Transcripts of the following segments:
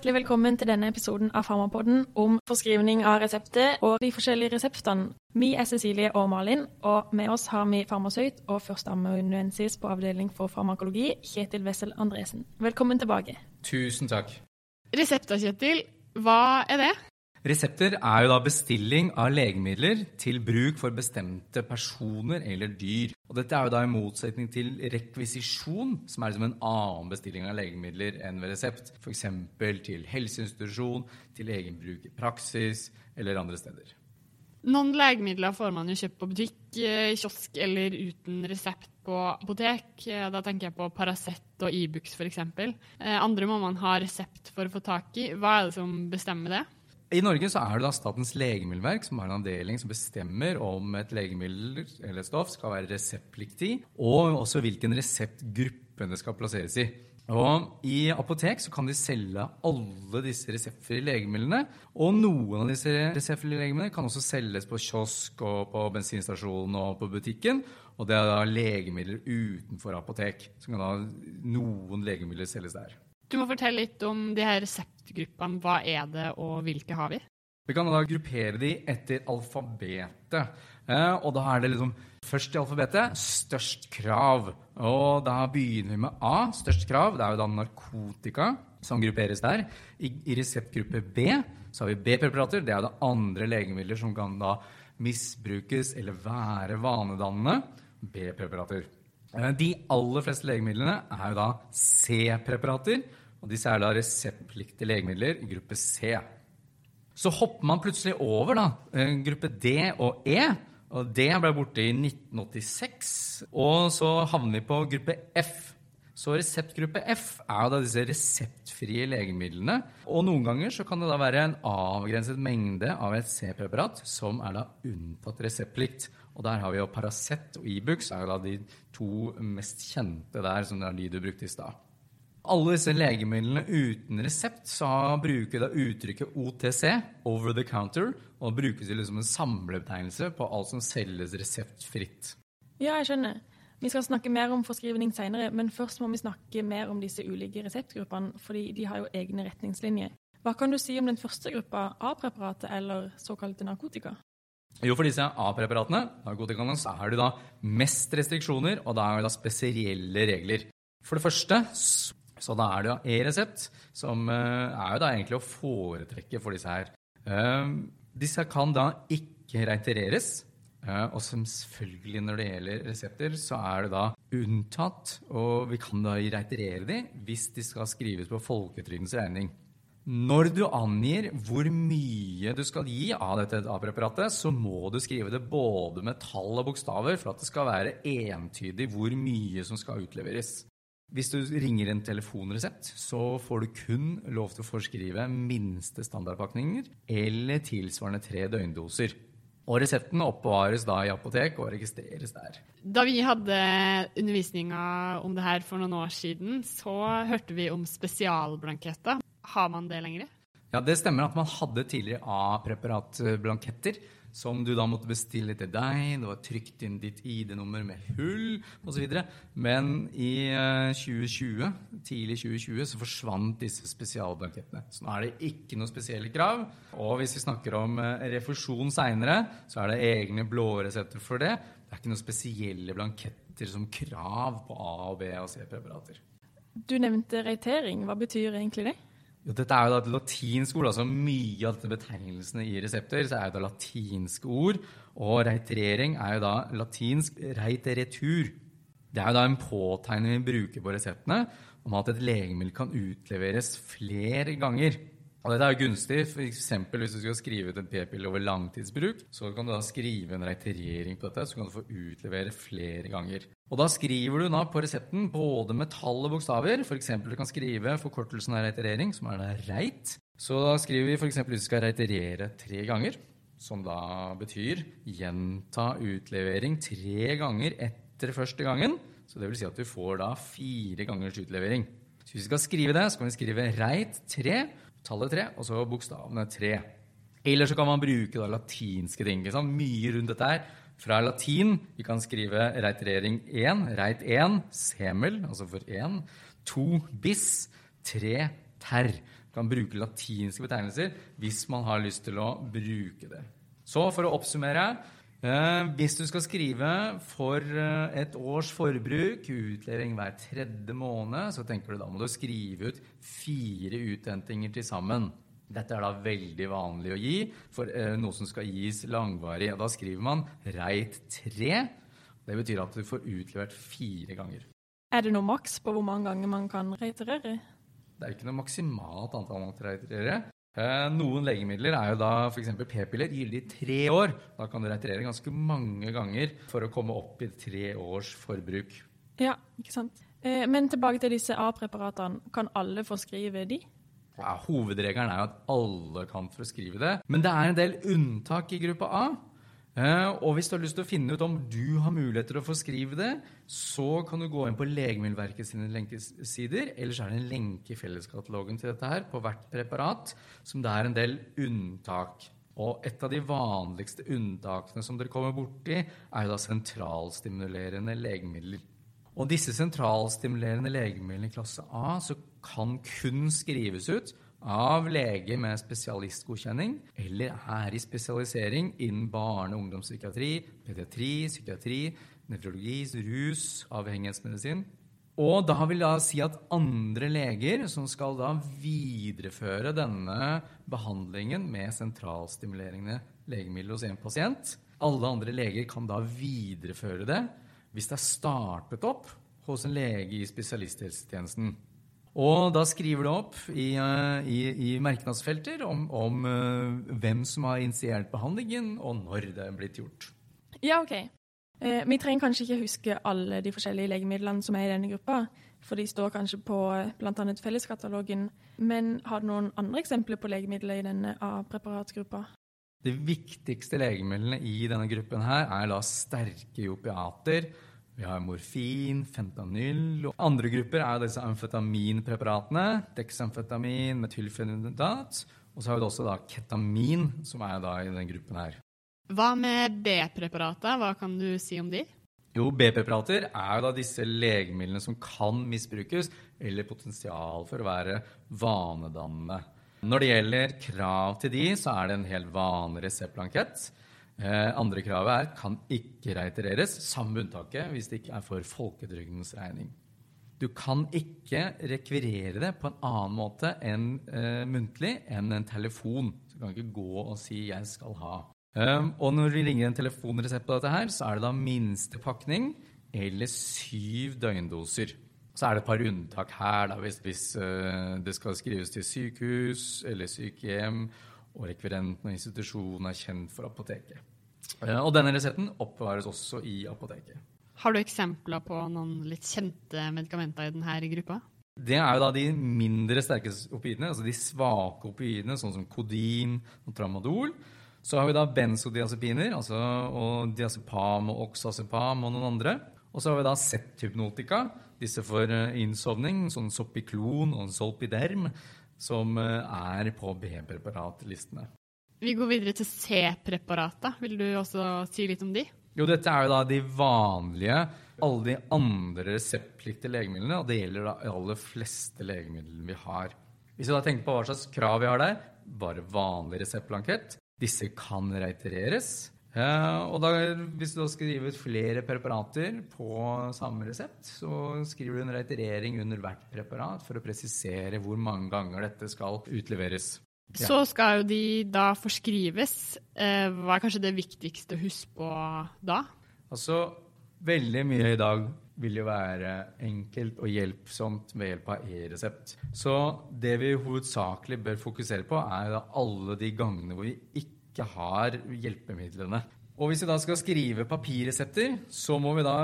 Hjertelig velkommen til denne episoden av Farmapodden om forskrivning av resepter og de forskjellige reseptene. Vi er Cecilie og Malin, og med oss har vi farmasøyt og førsteamanuensis på avdeling for farmakologi, Kjetil Wessel Andresen. Velkommen tilbake. Tusen takk. Resepter, Kjetil. Hva er det? Resepter er jo da bestilling av legemidler til bruk for bestemte personer eller dyr. Og dette er jo da i motsetning til rekvisisjon, som er liksom en annen bestilling av legemidler enn ved resept. F.eks. til helseinstitusjon, til egen bruk i praksis eller andre steder. Noen legemidler får man jo kjøpt på butikk, eh, kiosk eller uten resept på apotek. Eh, Da tenker jeg på Paracet og Ibux f.eks. Andre må man ha resept for å få tak i. Hva er det som bestemmer det? I Norge så er det da Statens legemiddelverk som har en avdeling som bestemmer om et legemiddel eller et stoff skal være reseptpliktig, og også hvilken reseptgruppe det skal plasseres i. Og I apotek så kan de selge alle disse reseptfrie legemidlene. Og noen av disse reseptfrie legemidlene kan også selges på kiosk og på bensinstasjonen og på butikken. Og det er da legemidler utenfor apotek. Så kan da noen legemidler selges der. Du må fortelle litt om de her reseptgruppene. Hva er det, og hvilke har vi? Vi kan da gruppere de etter alfabetet. Eh, og da er det liksom først i alfabetet størst krav. Og da begynner vi med A, størst krav. Det er jo da narkotika som grupperes der. I, i reseptgruppe B så har vi B-preparater. Det er det andre legemidler som kan da misbrukes eller være vanedannende. B-preparater. Eh, De aller fleste legemidlene er jo da C-preparater. Og disse er da reseptpliktige legemidler i gruppe C. Så hopper man plutselig over da, eh, gruppe D og E. Og D ble borte i 1986. Og så havner vi på gruppe F. Så reseptgruppe F er da disse reseptfrie legemidlene. Og noen ganger så kan det da være en avgrenset mengde av et C-preparat som er da unntatt reseptplikt. Og der har vi jo Paracet og Ibux er jo da de to mest kjente der, som er de du brukte i stad. Alle disse legemidlene uten resept så bruker da uttrykket OTC, over the counter, og brukes det liksom en samlebetegnelse på alt som selges reseptfritt. Ja, jeg skjønner. Vi skal snakke mer om forskrivning senere, men først må vi snakke mer om disse ulike reseptgruppene, fordi de har jo egne retningslinjer. Hva kan du si om den første gruppa, A-preparatet eller såkalte narkotika? Jo, for disse A-preparatene, narkotikaene, så er det da mest restriksjoner, og da er det da spesielle regler. For det første, så da er det jo e-resept, som eh, er jo da egentlig å foretrekke for disse her. Eh, disse kan da ikke reitereres. eh, Og selvfølgelig når det gjelder resepter, så er det da unntatt, og vi kan da reiterere de hvis de skal skrives på folketrygdens regning. Når du angir hvor mye du skal gi av dette A-preparatet, så må du skrive det både med tall og bokstaver for at det skal være entydig hvor mye som skal utleveres. Hvis du ringer en telefonresept, så får du kun lov til å forskrive minste standardpakninger eller tilsvarende tre døgndoser. Og resepten oppbevares da i apotek og registreres der. Da vi hadde undervisninga om det her for noen år siden, så hørte vi om spesialblanketter. Har man det lenger? Ja, Det stemmer at man hadde tidligere A-preparatblanketter som du da måtte bestille til deg. Det var trykt inn ditt ID-nummer med hull osv. Men i eh, 2020, tidlig 2020 så forsvant disse spesialblankettene. Så nå er det ikke noe spesielle krav. Og hvis vi snakker om eh, refusjon seinere, så er det egne blåresepter for det. Det er ikke noen spesielle blanketter som krav på A-, og B- og C-preparater. Du nevnte reitering. Hva betyr egentlig det? Jo, dette er jo da et latinsk ord. altså Mye av dette betegnelsene i resepter så er jo da latinske ord. Og reiterering er jo da latinsk reiteretur. Det er jo da en påtegning vi bruker på reseptene om at et legemiddel kan utleveres flere ganger. Og dette er jo gunstig, f.eks. hvis du skal skrive ut en p-pille over langtidsbruk, så kan du da skrive en reiterering på dette, så kan du få utlevere flere ganger. Og da skriver du da på resepten både med tall og bokstaver. F.eks. du kan skrive forkortelsen av reiterering, som er da reit. Så da skriver vi f.eks. hvis du skal reiterere tre ganger, som da betyr gjenta utlevering tre ganger etter første gangen. Så det vil si at du får da fire gangers utlevering. Så hvis vi skal skrive det, så kan vi skrive reit tre, tallet tre, og så bokstavene tre. Eller så kan man bruke da latinske ting. sant? Mye rundt dette her. Fra latin vi kan skrive reiterering 1, reit 1, semel, altså for 1, 2 bis, 3 ter. Du kan bruke latinske betegnelser hvis man har lyst til å bruke det. Så for å oppsummere Hvis du skal skrive for eh, et års forbruk, utlevering hver tredje måned, så tenker du da må du skrive ut fire uthentinger til sammen. Dette er da veldig vanlig å gi for eh, noe som skal gis langvarig. Da skriver man reit tre. Det betyr at du får utlevert fire ganger. Er det noe maks på hvor mange ganger man kan reiterere? Det er ikke noe maksimalt antall man kan reiterere. Eh, noen legemidler er jo da f.eks. p-piller gyldig i tre år. Da kan du reiterere ganske mange ganger for å komme opp i tre års forbruk. Ja, ikke sant. Eh, men tilbake til disse A-preparatene. Kan alle forskrive de? Ja, hovedregelen er jo at alle kan forskrive det. Men det er en del unntak i gruppa A. Eh, og hvis du har lyst til å finne ut om du har muligheter til å forskrive det, så kan du gå inn på Legemiddelverket sine lenkesider. Ellers er det en lenke i felleskatalogen til dette her på hvert preparat, som det er en del unntak. Og et av de vanligste unntakene som dere kommer borti, er jo da sentralstimulerende legemidler. Og disse sentralstimulerende legemidlene i klasse A så kan kun skrives ut av lege med spesialistgodkjenning eller er i spesialisering innen barne- og ungdomspsykiatri, pediatri, psykiatri, nevrologi, rus, avhengighetsmedisin. Og da vil da si at andre leger som skal da videreføre denne behandlingen med sentralstimulerende legemidler hos en pasient, alle andre leger kan da videreføre det hvis det er startet opp hos en lege i spesialisthelsetjenesten. Og da skriver du opp i, eh, i, i merknadsfelter om, om uh, hvem som har initiert behandlingen, og når det er blitt gjort. Ja, OK. Eh, vi trenger kanskje ikke huske alle de forskjellige legemidlene som er i denne gruppa, for de står kanskje på eh, bl.a. felleskatalogen. Men har du noen andre eksempler på legemidler i denne A-preparatgruppa? De viktigste legemidlene i denne gruppen her er da sterke opiater vi har morfin, fentanyl og Andre grupper er disse amfetaminpreparatene. Dexamfetamin, metylfenidat. Og så har vi også da ketamin, som er da i denne gruppen her. Hva med B-preparater? Hva kan du si om de? Jo, B-preparater er da disse legemidlene som kan misbrukes, eller potensial for å være vanedannende. Når det gjelder krav til de, så er det en helt vanlig reseptblankett. Eh, andre kravet er kan ikke reitereres, samme unntaket hvis det ikke er for folketrygdens regning. Du kan ikke rekvirere det på en annen måte enn eh, muntlig enn en telefon. Du kan ikke gå og si 'jeg skal ha'. Um, og når vi ringer en telefonresept på dette, her, så er det da minste pakning eller syv døgndoser. Så er det et par unntak her da, hvis, hvis uh, det skal skrives til sykehus eller sykehjem, og rekvirenten og institusjonen er kjent for apoteket. Uh, og denne resepten oppbevares også i apoteket. Har du eksempler på noen litt kjente medikamenter i denne gruppa? Det er jo da de mindre sterke opioidene, altså de svake opioidene, sånn som kodin og tramadol. Så har vi da benzodiazepiner, altså, og diazepam og oxazepam og noen andre. Og så har vi da Z-hypnotika, disse for eh, innsovning, sånn Sopiklon og Solpiderm, som eh, er på B-preparatlistene. Vi går videre til C-preparater. Vil du også si litt om de? Jo, dette er jo da de vanlige, alle de andre reseptpliktige legemidlene, og det gjelder da aller fleste legemidlene vi har. Hvis vi da tenker på hva slags krav vi har der, bare vanlig reseptblankett. Disse kan reitereres. og da, hvis du da skriver ut flere preparater på samme resept, så skriver du en reiterering under hvert preparat for å presisere hvor mange ganger dette skal utleveres. Så skal jo de da forskrives. Eh, hva er kanskje det viktigste å huske på da? Altså, veldig mye i dag vil jo være enkelt og hjelpsomt ved hjelp av e-resept. Så det vi hovedsakelig bør fokusere på, er da alle de gangene hvor vi ikke har hjelpemidlene. Og hvis vi da skal skrive papirresepter, så må vi da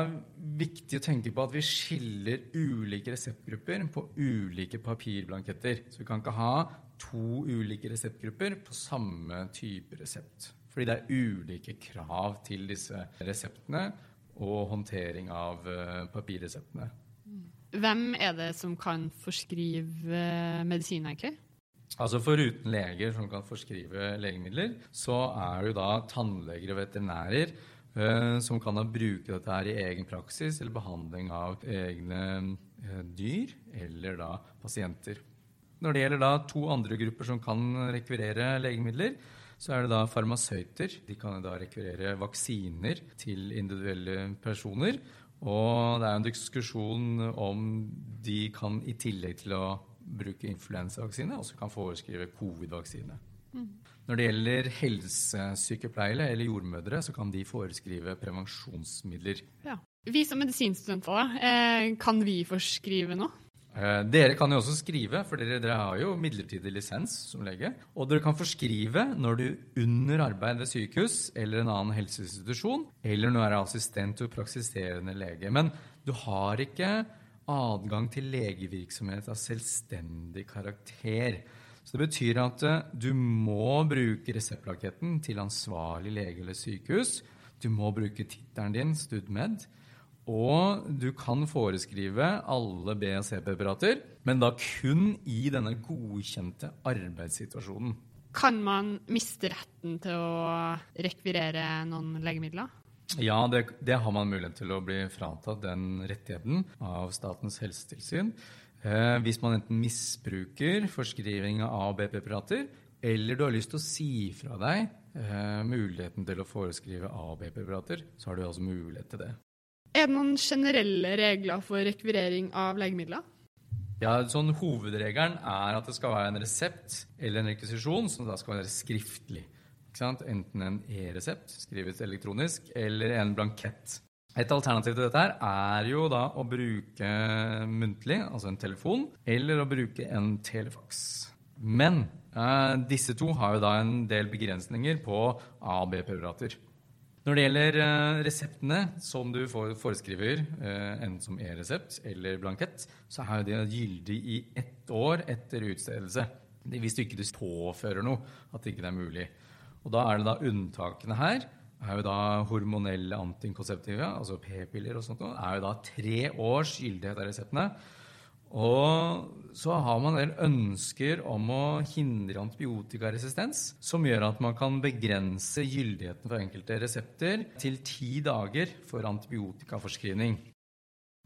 viktig å tenke på at vi skiller ulike reseptgrupper på ulike papirblanketter. Så vi kan ikke ha to ulike reseptgrupper på samme type resept. Fordi det er ulike krav til disse reseptene og håndtering av uh, papirreseptene. Hvem er det som kan forskrive medisin, egentlig? Altså Foruten leger som kan forskrive legemidler, så er det jo da tannleger og veterinærer eh, som kan bruke dette her i egen praksis eller behandling av egne eh, dyr eller da pasienter. Når det gjelder da to andre grupper som kan rekvirere legemidler, så er det da farmasøyter. De kan da rekvirere vaksiner til individuelle personer. Og det er en diskusjon om de kan i tillegg til å bruke influensavaksine, også kan foreskrive covid-vaksine. Mm. Når det gjelder helsesykepleiere eller jordmødre, så kan de foreskrive prevensjonsmidler. Ja. Vi som medisinstudenter, eh, kan vi forskrive noe? Eh, dere kan jo også skrive, for dere, dere, har jo midlertidig lisens som lege. Og dere kan forskrive når du under arbeid ved sykehus eller en annen helseinstitusjon, eller når du er assistent og praksiserende lege. Men du har ikke adgang til legevirksomhet av selvstendig karakter. Så det betyr at eh, du må bruke reseptplaketten til ansvarlig lege eller sykehus. Du må bruke tittelen din, StudMed. Og du kan foreskrive alle B- og C-preparater, men da kun i denne godkjente arbeidssituasjonen. Kan man miste retten til å rekvirere noen legemidler? Ja, det, det har man mulighet til å bli fratatt den rettigheten av Statens helsetilsyn. Eh, hvis man enten misbruker forskriving av A- og B-preparater, eller du har lyst til å si fra deg eh, muligheten til å foreskrive A- og B-preparater, så har du altså mulighet til det. Er det noen generelle regler for rekvirering av legemidler? Ja, sånn Hovedregelen er at det skal være en resept eller en rekvisisjon som da skal være skriftlig. Enten en e-resept, skrevet elektronisk, eller en blankett. Et alternativ til dette her er jo da å bruke muntlig, altså en telefon, eller å bruke en telefaks. Men eh, disse to har jo da en del begrensninger på A- og B-preparater. Når det gjelder eh, reseptene som du foreskriver, eh, enten som e-resept eller blankett, så er de gyldig i ett år etter utstedelse. Hvis du ikke påfører noe, at det ikke er mulig. Og da er det da unntakene her er jo da hormonelle antinkonseptive, altså p-piller og sånt, er jo da tre års gyldighet av reseptene. Og så har man en del ønsker om å hindre antibiotikaresistens, som gjør at man kan begrense gyldigheten for enkelte resepter til ti dager for antibiotikaforskrivning.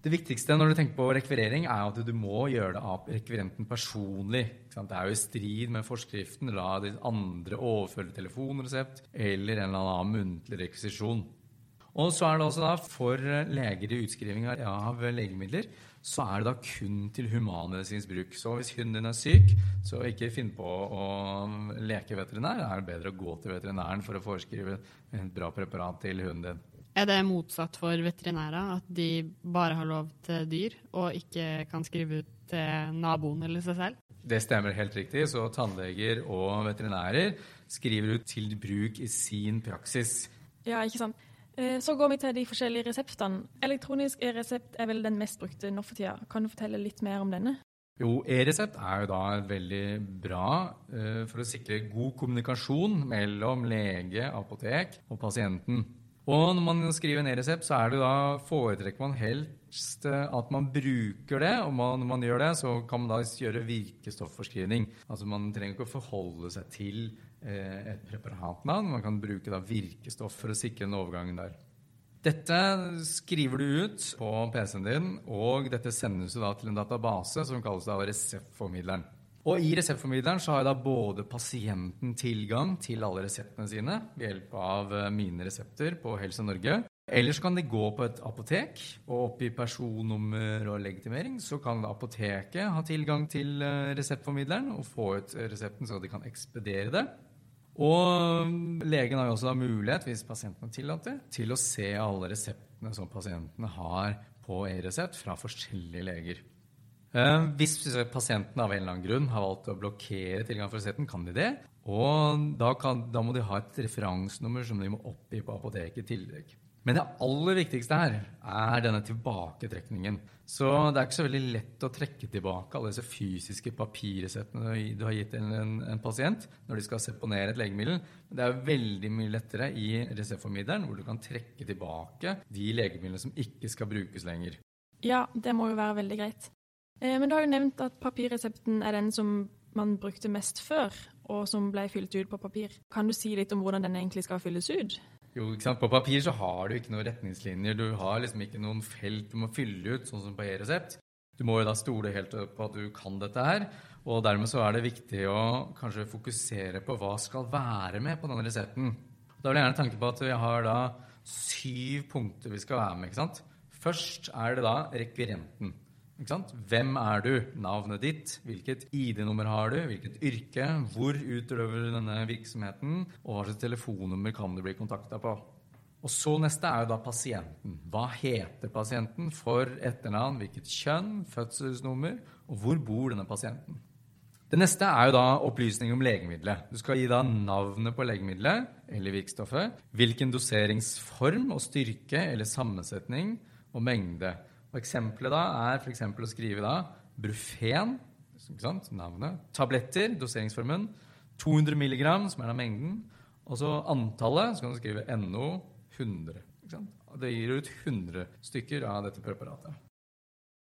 Det viktigste når du tenker på rekvirering, er at du må gjøre det av rekvirenten personlig. Det er jo i strid med forskriften. La de andre overføre telefonresept eller en eller annen muntlig rekvisisjon. Og så er det også for leger i utskriving av legemidler så er det da kun til humanmedisinsk bruk. Så hvis hunden din er syk, så ikke finn på å leke veterinær. Det er bedre å gå til veterinæren for å foreskrive et bra preparat til hunden din. Er det motsatt for veterinærer, at de bare har lov til dyr, og ikke kan skrive ut til naboen eller seg selv? Det stemmer helt riktig. Så tannleger og veterinærer skriver ut til bruk i sin praksis. Ja, ikke sant. Eh, så går vi til de forskjellige reseptene. Elektronisk e-resept er vel den mest brukte nå for tida. Kan du fortelle litt mer om denne? Jo, e-resept er jo da veldig bra uh, for å sikre god kommunikasjon mellom lege, apotek og pasienten. Og når man skriver en e-resept, så da, foretrekker man helst eh, at man bruker det. Og man, når man gjør det, så kan man da gjøre virkestofforskrivning. Altså Man trenger ikke å forholde seg til eh, et preparatnavn. Man kan bruke da virkestoff for å sikre en overgang der. Dette skriver du ut på PC-en din, og dette sendes da til en database som kalles da reseptformidleren. Og I reseptformidleren så har da både pasienten tilgang til alle reseptene sine ved hjelp av eh, mine resepter på Helse Norge. Eller så kan de gå på et apotek og oppgi personnummer og legitimering. Så kan apoteket ha tilgang til eh, reseptformidleren og få ut resepten så de kan ekspedere det. Og legen har jo også mulighet, hvis pasienten tillater, til å se alle reseptene som pasientene har på e-resept fra forskjellige leger. Eh, hvis pasienten av en eller annen grunn har valgt å blokkere tilgang for resepten, kan de det. Og da, kan, da, må de ha et referansenummer som de må oppgi på apoteket i tillegg. Men det aller viktigste her er denne tilbaketrekningen. Så det er ikke så veldig lett å trekke tilbake alle disse fysiske papirresettene du har gitt en, en, en, pasient når de skal seponere et legemiddel. Men det er veldig mye lettere i reseptformidleren, hvor du kan trekke tilbake de legemidlene som ikke skal brukes lenger. Ja, det må jo være veldig greit. Eh, men du har jo nevnt at papirresepten er den som man brukte mest før, og som ble fylt ut på papir. Kan du si litt om hvordan den egentlig skal fylles ut? Jo, ikke sant? På papir så har du ikke noen retningslinjer. Du har liksom ikke noen felt du må fylle ut, sånn som på e-resept. Du må jo da stole helt på at du kan dette her. Og dermed så er det viktig å kanskje fokusere på hva skal være med på denne resepten. Da vil jeg gjerne tenke på at vi har da syv punkter vi skal være med. ikke sant? Først er det da rekvirenten. Hvem er du? Navnet ditt? Hvilket ID-nummer har du? Hvilket yrke? Hvor utøver du denne virksomheten? Og hva slags telefonnummer kan du bli kontakta på? Og så neste er jo da pasienten. Hva heter pasienten? For etternavn, hvilket kjønn, fødselsnummer, og hvor bor denne pasienten? Det neste er jo da opplysning om legemiddelet. Du skal gi da navnet på legemiddelet eller virkstoffet, hvilken doseringsform og styrke eller sammensetning og mengde. Og Eksempelet da er f.eks. å skrive da Brufen, navnet, tabletter, doseringsformen, 200 mg, som er da mengden, og så antallet, så kan du skrive NO 100. Det gir ut 100 stykker av dette preparatet.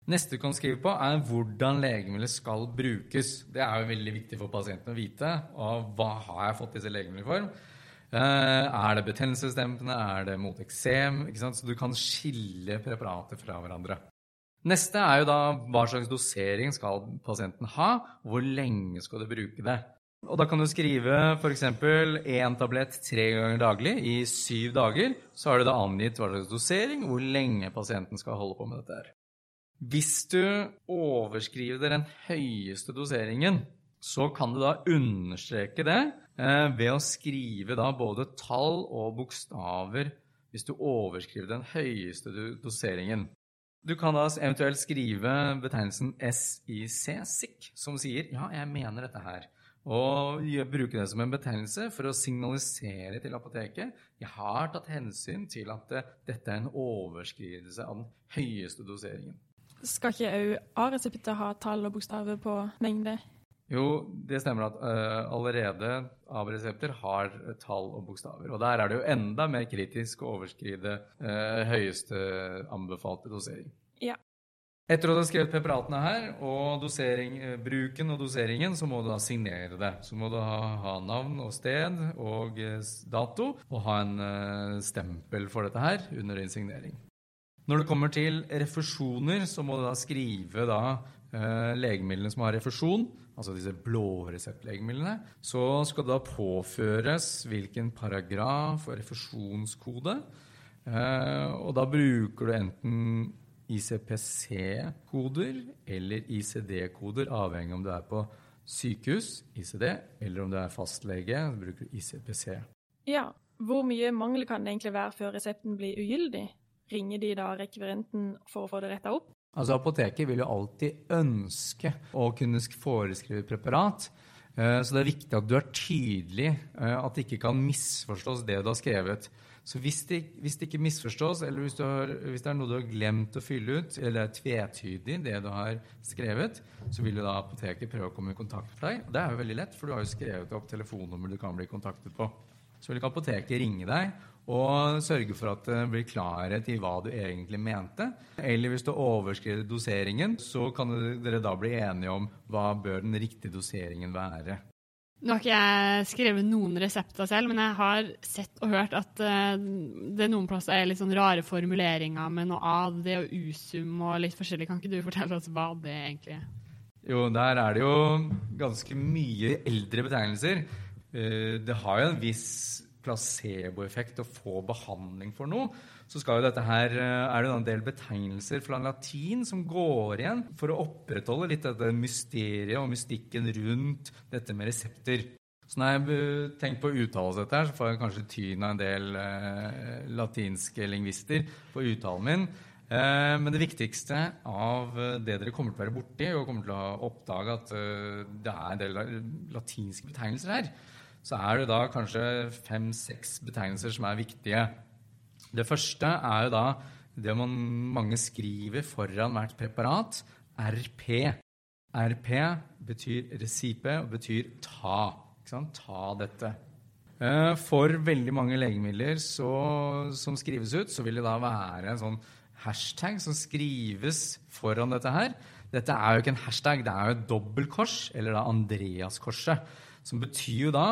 Neste du kan skrive på, er hvordan legemidlet skal brukes. Det er jo veldig viktig for pasienten å vite. Og hva har jeg fått disse legemidlene? Eh, er det betennelsesdempende? Er det mot eksem? Så du kan skille preparater fra hverandre. Neste er jo da hva slags dosering skal pasienten ha, hvor lenge skal du bruke det. Og da kan du skrive f.eks. én tablett tre ganger daglig i syv dager. Så har du da angitt hva slags dosering, hvor lenge pasienten skal holde på med dette. her. Hvis du overskriver den høyeste doseringen, så kan du da understreke det eh, ved å skrive da både tall og bokstaver hvis du overskriver den høyeste doseringen. Du kan da eventuelt skrive betegnelsen SIC, SIC, som sier 'ja, jeg mener dette her'. Og bruke det som en betegnelse for å signalisere til apoteket jeg har tatt hensyn til at dette er en overskridelse av den høyeste doseringen. Skal ikke òg A-resepter ha tall og bokstaver på mengde? Jo, det stemmer at uh, allerede AV-resepter har tall og bokstaver. Og der er det jo enda mer kritisk å overskride uh, høyeste anbefalte dosering. Ja. Etter at du har skrevet preparatene her, og dosering, uh, bruken og doseringen, så må du da signere det. Så må du ha, ha navn og sted og dato, og ha en stempel for dette her under din signering. Når det kommer til refusjoner, så må du da skrive da, legemidlene som har refusjon, altså disse blåreseptlegemidlene. Så skal det da påføres hvilken paragraf og refusjonskode. Eh, og da bruker du enten ICPC-koder eller ICD-koder, avhengig om du er på sykehus, ICD, eller om du er fastlege, så bruker du ICPC. Ja, Hvor mye mangel kan det egentlig være før resepten blir ugyldig? ringer de da rekvirenten for å få det retta opp? Altså Apoteket vil jo alltid ønske å kunne foreskrive preparat. Eh, så det er viktig at du er tydelig, eh, at det ikke kan misforstås det du har skrevet. Så hvis det, hvis det ikke misforstås, eller hvis, har, hvis, det er noe du har glemt å fylle ut, eller det er tvetydig det du har skrevet, så vil jo da apoteket prøve å komme i kontakt med deg. Det er jo veldig lett, for du har jo skrevet opp telefonnummer du kan bli kontaktet på. Så vil ikke apoteket ringe deg og sørge for at det blir klarhet i hva du egentlig mente. Eller hvis du overskrider doseringen, så kan dere da bli enige om hva bør den riktige doseringen være. Nå har ikke jeg skrevet noen resepter selv, men jeg har sett og hørt at uh, det noen plasser er litt sånn rare formuleringer med noe av det og usum og litt forskjellig. Kan ikke du fortelle oss hva det egentlig er? Jo, der er det jo ganske mye eldre betegnelser. Uh, det har jo en viss placeboeffekt og få behandling for noe, så skal jo dette her, eh, er det en del betegnelser fra latin som går igjen for å opprettholde litt dette mysteriet og mystikken rundt dette med resepter. Så når jeg eh, tenker på å uttale dette, her, så får jeg kanskje tyn av en del eh, latinske lingvister på uttalen min. Eh, men det viktigste av det dere kommer til å være borti, og kommer til å oppdage at eh, det er en del latinske betegnelser her, så er det da kanskje fem-seks betegnelser som er viktige. Det første er jo da det man mange skriver foran hvert preparat, RP. RP betyr resipe og betyr ta. Ta dette. Eh, for veldig mange legemidler så, som skrives ut, så vil det da være en sånn hashtag som skrives foran dette her. Dette er jo ikke en hashtag, det er jo et dobbeltkors, eller da Andreaskorset. Som betyr jo da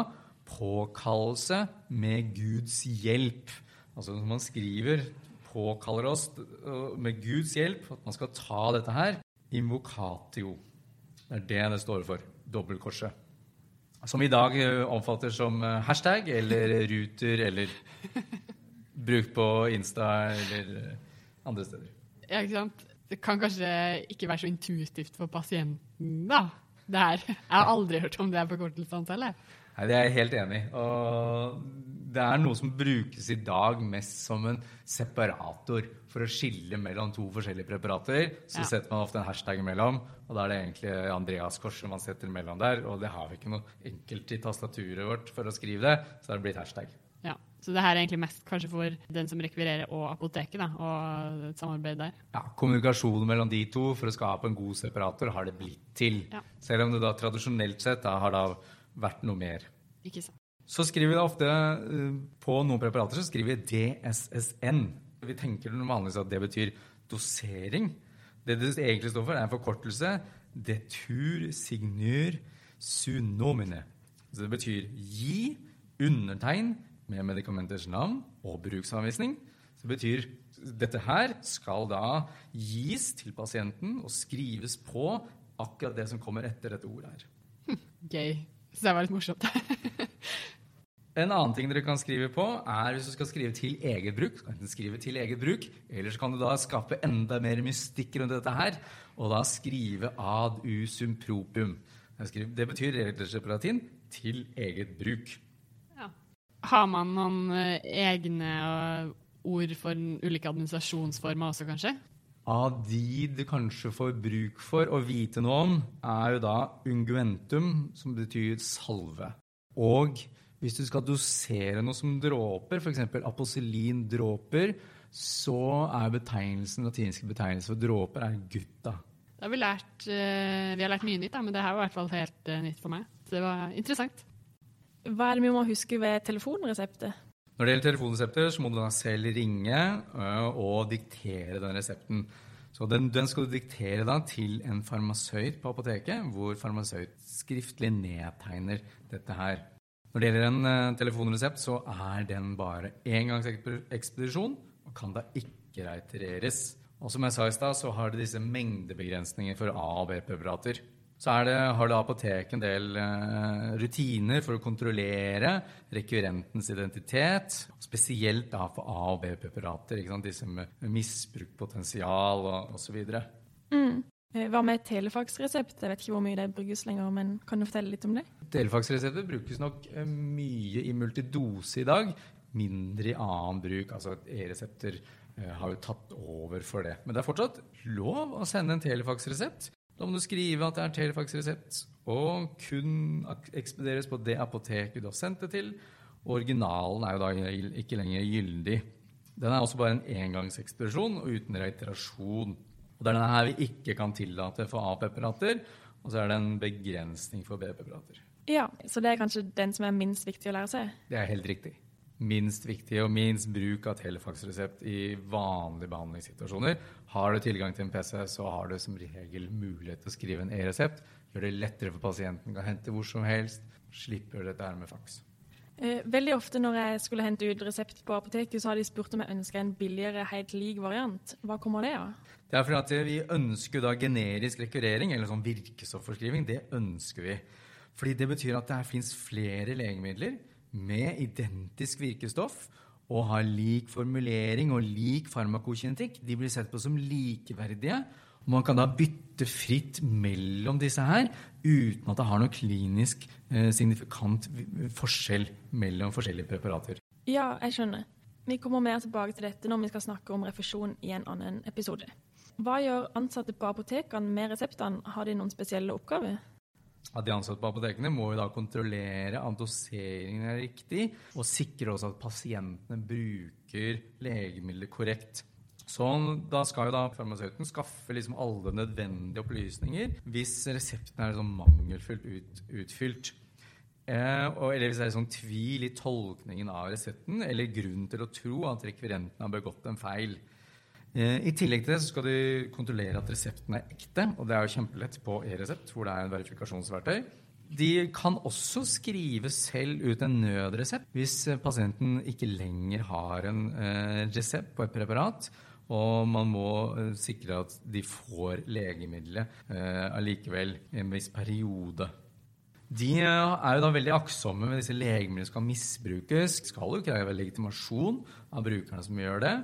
påkallelse med Guds hjelp. Altså når man skriver 'påkaller oss med Guds hjelp', at man skal ta dette her invocatio. Det er det det står for. Dobbeltkorset. Som i dag eh, omfatter som eh, hashtag eller ruter eller bruk på Insta eller andre steder. Ja, ikke sant? Det kan kanskje ikke være så intuitivt for pasienten, da. Det her. Jeg har aldri hørt om det er forkortelsene selv. Nei, Det er jeg helt enig i. Og det er noe som brukes i dag mest som en separator for å skille mellom to forskjellige preparater. Så Ja. setter man ofte en hashtag imellom, og da er det egentlig Andreas Korset man setter imellom der. Og det har vi ikke noe enkelt i tastaturet vårt for å skrive det, så det blitt hashtag. Ja. Så det her er egentlig mest kanskje for den som rekvirerer og apoteket, da, og et samarbeid der. Ja, Kommunikasjonen mellom de to for å skape en god separator har det blitt til. Ja. Selv om det da tradisjonelt sett da har da vært noe mer. Ikke sant. Så skriver vi ofte eh, på noen preparater så skriver vi DSSN. Vi tenker vanligvis at det betyr dosering. Det det egentlig står for, er en forkortelse. Detur signur sunomine. Så det betyr gi, undertegn med medikamenters navn og bruksanvisning. Så det betyr dette her skal da gis til pasienten og skrives på akkurat det som kommer etter dette ordet her. Gøy. Så det var litt morsomt. En annen ting dere kan skrive på, er hvis du skal skrive til eget bruk. Så kan du skrive til eget bruk, eller så kan du da skape enda mer mystikk rundt dette her, og da skrive ad usum propium. Det betyr rett og slett på latin til eget bruk. Ja. Har man noen eh, egne eh, ord for ulike administrasjonsformer også, kanskje? Av de du kanskje får bruk for å vite noe om, er jo da unguentum, som betyr salve. Og hvis du skal dosere noe som dråper, f.eks. aposelindråper, så er betegnelsen, latinske betegnelse for dråper er gutta. Da har vi, lært, eh, vi har lært mye nytt, men det her var i hvert fall helt eh, nytt for meg. Så det var interessant. Hva er det vi må huske ved telefonreseptet? Når det gjelder telefonresepter, så må du da selv ringe og diktere den resepten. Så den, den skal du diktere da til en farmasøyt på apoteket, hvor farmasøyt skriftlig nedtegner dette her. Når det gjelder en ø, telefonresept, så er den bare engangsekspedisjon og kan da ikke reitereres. Og som jeg sa i stad, så har det disse mengdebegrensninger for A- og B-preparater. Så er det, har det apoteket en del eh, rutiner for å kontrollere rekvirentens identitet, spesielt da for A- og B-preparater, disse med misbrukspotensial osv. Mm. Hva med telefaksresept? Jeg vet ikke hvor mye det brukes lenger, men kan du fortelle litt om det? Telefaksresepter brukes nok eh, mye i multidose i dag, mindre i annen bruk. Altså E-resepter eh, har jo tatt over for det. Men det er fortsatt lov å sende en telefaksresept. Da må du skrive at det er telefaksresept, og kun ekspederes på det apoteket du har sendt det til. Originalen er jo da ikke lenger gyldig. Den er også bare en engangsekspedisjon og uten reiterasjon. Og det er denne her vi ikke kan tillate for A-preparater, og så er det en begrensning for B-preparater. Ja, Så det er kanskje den som er minst viktig å lære seg? Det er helt riktig. Minst viktig og minst bruk av telefaksresept i vanlige behandlingssituasjoner. Har du tilgang til en PC, så har du som regel mulighet til å skrive en e-resept. Gjør det lettere for pasienten, kan hente hvor som helst. Slipper dette her med faks. Eh, Veldig ofte når jeg skulle hente ut resept på apoteket, så har de spurt om jeg ønsker en billigere, helt lik variant. Hva kommer det av? Det er fordi at vi ønsker da generisk rekurering, eller sånn virkestoffforskriving. Det ønsker vi. Fordi det betyr at det fins flere legemidler med identisk virkestoff og har lik formulering og lik farmakokinetikk. De blir sett på som likeverdige. Og man kan da bytte fritt mellom disse her uten at det har noe klinisk eh, signifikant forskjell mellom forskjellige preparater. Ja, jeg skjønner. Vi kommer mer tilbake til dette når vi skal snakke om refusjon i en annen episode. Hva gjør ansatte på apotekene med reseptene? Har de noen spesielle oppgaver? At de ansatte på apotekene må jo da kontrollere at doseringen er riktig, og sikre også at pasientene bruker legemidler korrekt. Sånn, da skal jo da farmasøyten skaffe liksom alle nødvendige opplysninger hvis resepten er sånn mangelfullt ut, utfylt. Eh, og, eller hvis det er sånn tvil i tolkningen av resepten, eller grunn til å tro at rekvirenten har begått en feil. Eh, I tillegg til det så skal de kontrollere at resepten er ekte, og det er jo kjempelett på e-resept, hvor det er en verifikasjonsverktøy. De kan også skrive selv ut en nødresept hvis eh, pasienten ikke lenger har en eh, resept på et preparat, Og man må sikre at de får legemiddelet allikevel en viss periode. De er jo da veldig aktsomme med disse legemidlene som kan misbrukes. Skal jo kreve legitimasjon av brukerne som gjør det.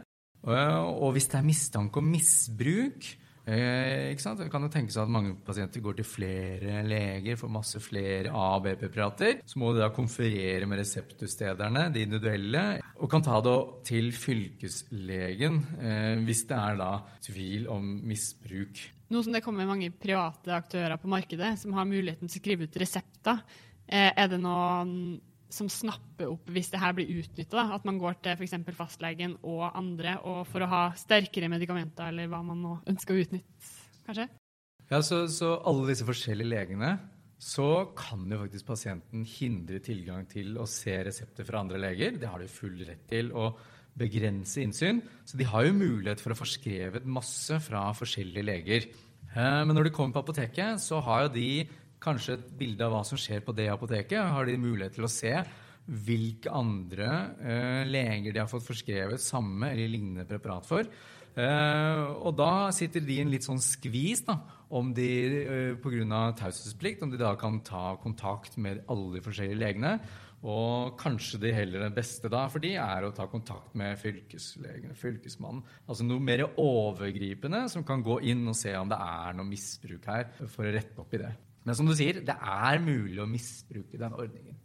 Eh, og hvis det er mistanke om misbruk, Eh, ikke sant? Det kan jo tenkes at mange pasienter går til flere leger, får masse flere A- og B-preparater. Så må de da konferere med reseptutstederne, de individuelle, og kan ta det til fylkeslegen eh, hvis det er da tvil om misbruk. Nå som det kommer mange private aktører på markedet som har muligheten til å skrive ut resepter, er det noen som snapper opp hvis det her blir utnytta? At man går til f.eks. fastlegen og andre og for å ha sterkere medikamenter, eller hva man nå ønsker å utnytte, kanskje? Ja, så, så alle disse forskjellige legene så kan jo faktisk pasienten hindre tilgang til å se resepter fra andre leger. Det har de full rett til å begrense innsyn. Så de har jo mulighet for å få skrevet masse fra forskjellige leger. Eh, Men når de kommer på apoteket, så har jo de kanskje et bilde av hva som skjer på det apoteket. Har de mulighet til å se hvilke andre eh, leger de har fått forskrevet samme eller lignende preparat for. Eh, og da sitter de i en litt sånn skvis da, om de eh, pga. taushetsplikt om de da kan ta kontakt med alle de forskjellige legene. Og kanskje det heller den beste da for de er å ta kontakt med fylkeslegen, fylkesmannen. Altså noe mer overgripende som kan gå inn og se om det er noe misbruk her, for å rette opp i det. Men som du sier, det er mulig å misbruke den ordningen.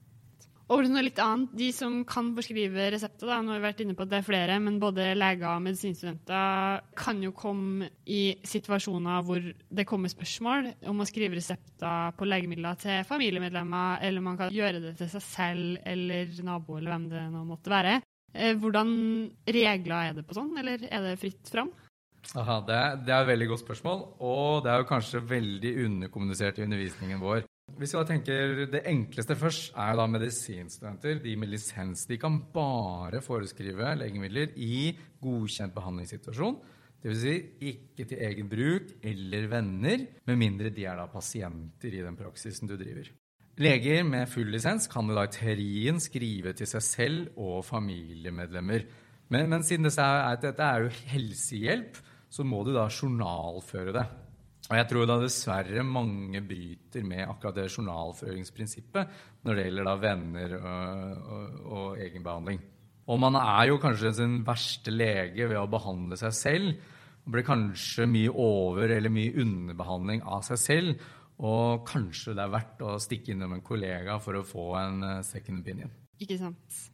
Over til noe litt annet. De som kan forskrive resepter, da, nå har vi vært inne på at det er flere, men både leger og medisinstudenter kan jo komme i situasjoner hvor det kommer spørsmål om å skrive resepter på legemidler til familiemedlemmer, eller man kan gjøre det til seg selv eller nabo, eller hvem det nå måtte være. Eh, Hvordan regler er det på sånn, eller er det fritt fram? Aha, det, er, det er et veldig godt spørsmål, og det er jo kanskje veldig underkommunisert i undervisningen vår. Hvis vi da tenker Det enkleste først er da medisinstudenter. De med lisens de kan bare foreskrive legemidler i godkjent behandlingssituasjon. Dvs. Si ikke til egen bruk eller venner, med mindre de er da pasienter i den praksisen du driver. Leger med full lisens kan da i teorien skrive til seg selv og familiemedlemmer. Men, men siden dette er, dette er jo helsehjelp, så må du da journalføre det. Og jeg tror da dessverre mange bryter med akkurat det journalføringsprinsippet når det gjelder da venner og, og, og egenbehandling. Og man er jo kanskje sin verste lege ved å behandle seg selv. Man blir kanskje mye over- eller mye underbehandling av seg selv. Og kanskje det er verdt å stikke innom en kollega for å få en eh, second opinion. Ikke sant?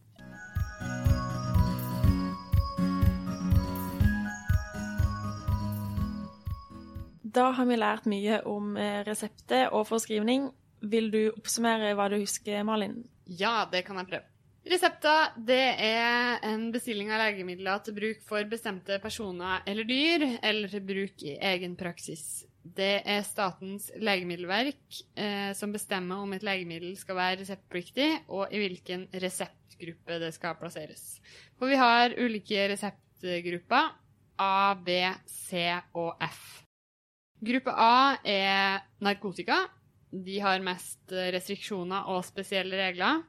Da har vi lært mye om eh, resepter og forskrivning. Vil du oppsummere hva du husker, Malin? Ja, det kan jeg prøve. Resepter det er en bestilling av legemidler til bruk for bestemte personer eller dyr, eller til bruk i egen praksis. Det er Statens legemiddelverk eh, som bestemmer om et legemiddel skal være reseptpliktig, og i hvilken reseptgruppe det skal plasseres. For vi har ulike reseptgrupper. A, B, C og F. Gruppe A er narkotika. De har mest restriksjoner og spesielle regler.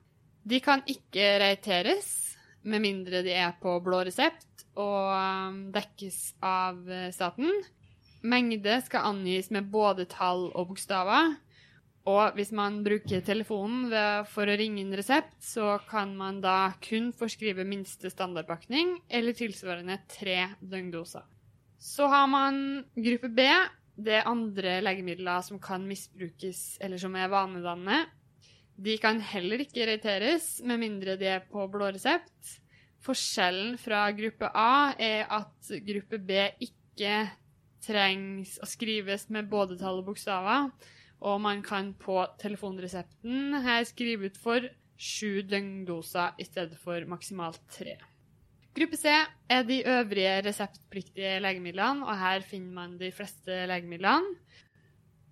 De kan ikke reiteres med mindre de er på blå resept og um, dekkes av eh, staten. Mengde skal angis med både tall og bokstaver. Og hvis man bruker telefonen for å ringe inn resept, så kan man da kun forskrive minste standardpakning eller tilsvarende tre døgndoser. Så har man gruppe B. Det er andre legemidler som kan misbrukes eller som er vanedannende. De kan heller ikke reiteres med mindre de er på blå resept. Forskjellen fra gruppe A er at gruppe B ikke trengs å skrives med både tall og bokstaver, og man kan på telefonresepten her skrive ut for sju døgndoser i stedet for maksimalt tre. Gruppe C er de øvrige reseptpliktige legemidlene, og her finner man de fleste legemidlene.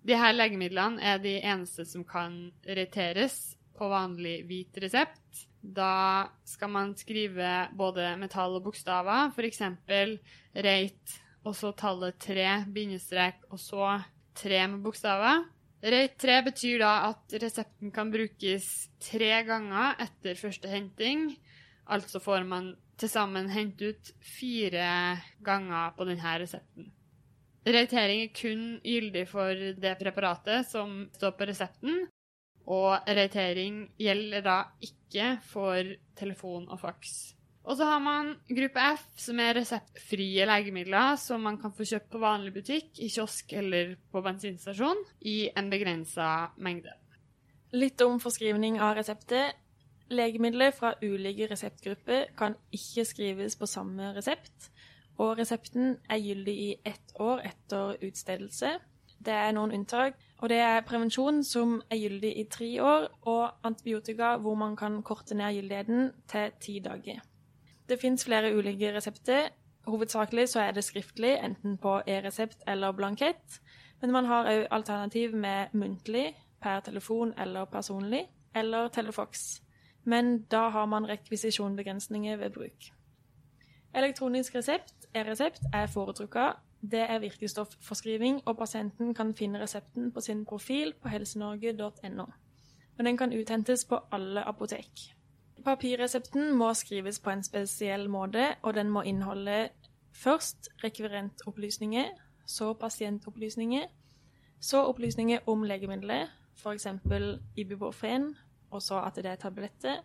De her legemidlene er de eneste som kan reiteres på vanlig hvit resept. Da skal man skrive både med tall og bokstaver, f.eks. reit, og så tallet tre, bindestrek, og så tre med bokstaver. Reit 3 betyr da at resepten kan brukes tre ganger etter første henting. Altså får man til sammen hente ut fire ganger på denne resepten. Reitering er kun gyldig for det preparatet som står på resepten, og reitering gjelder da ikke for telefon og faks. Og så har man gruppe F, som er reseptfrie legemidler som man kan få kjøpt på vanlig butikk, i kiosk eller på bensinstasjon, i en begrensa mengde. Litt om forskrivning av resepter. Legemidler fra ulike reseptgrupper kan ikke skrives på samme resept, og resepten er gyldig i ett år etter utstedelse. Det er noen unntak, og det er prevensjon som er gyldig i tre år, og antibiotika hvor man kan korte ned gyldigheten til ti dager. Det fins flere ulike resepter. Hovedsakelig så er det skriftlig, enten på e-resept eller blankett, men man har òg alternativ med muntlig, per telefon eller personlig, eller telefox. Men da har man rekvisisjonbegrensninger ved bruk. Elektronisk resept, e-resept, er foretrukket. Det er virkestoffforskriving, og pasienten kan finne resepten på sin profil på helsenorge.no. Og den kan uthentes på alle apotek. Papirresepten må skrives på en spesiell måte, og den må inneholde først rekvirentopplysninger, så pasientopplysninger, så opplysninger om legemiddelet, f.eks. Ibuprofen, og så at det er tabletter,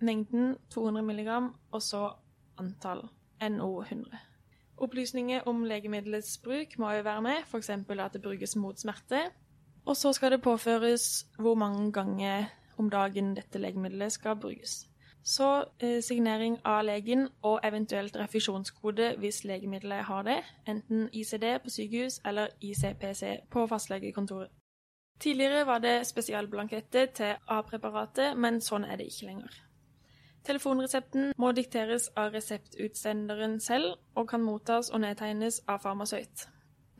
mengden 200 mg, og så antall NO100. Opplysninger om legemiddelets bruk må jo være med, f.eks. at det brukes mot smerte. Og så skal det påføres hvor mange ganger om dagen dette legemiddelet skal brukes. Så eh, signering av legen og eventuelt refusjonskode hvis legemiddelet har det, enten ICD på sykehus eller ICPC på fastlegekontoret. Tidligere var det spesialblanketter til A-preparatet, men sånn er det ikke lenger. Telefonresepten må dikteres av reseptutsenderen selv, og kan mottas og nedtegnes av farmasøyt.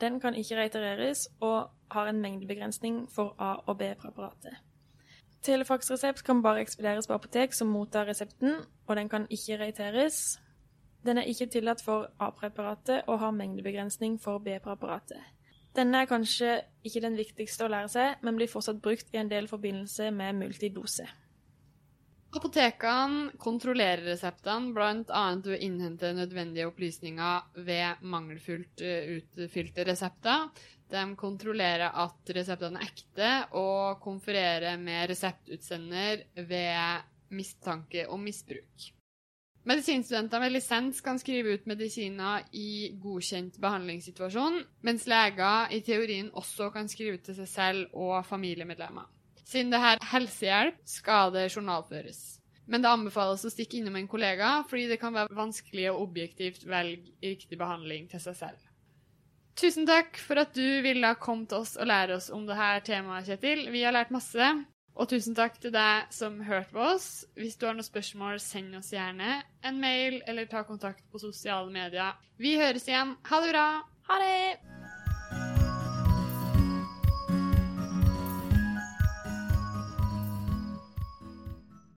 Den kan ikke reitereres, og har en mengdebegrensning for A- og B-preparatet. Telefaksresept kan bare ekspederes på apotek som mottar resepten, og den kan ikke reiteres. Den er ikke tillatt for A-preparatet og har mengdebegrensning for B-preparatet. Denne er kanskje ikke den viktigste å lære seg, men blir fortsatt brukt i en del forbindelse med multidose. Apotekene kontrollerer reseptene bl.a. ved å innhente nødvendige opplysninger ved mangelfullt eh, utfylte resepter. De kontrollerer at reseptene er ekte, og konfererer med reseptutsender ved mistanke om misbruk. Medisinstudenter med lisens kan skrive ut medisiner i godkjent behandlingssituasjon, mens leger i teorien også kan skrive ut til seg selv og familiemedlemmer. Siden det er helsehjelp, skal det journalføres. Men det anbefales å stikke innom en kollega, fordi det kan være vanskelig å objektivt velge riktig behandling til seg selv. Tusen takk for at du ville komme til oss og lære oss om dette temaet, Kjetil. Vi har lært masse. Og tusen takk til deg som hørte på oss. Hvis du har noen spørsmål, send oss gjerne en mail eller ta kontakt på sosiale medier. Vi høres igjen. Ha det bra! Ha det!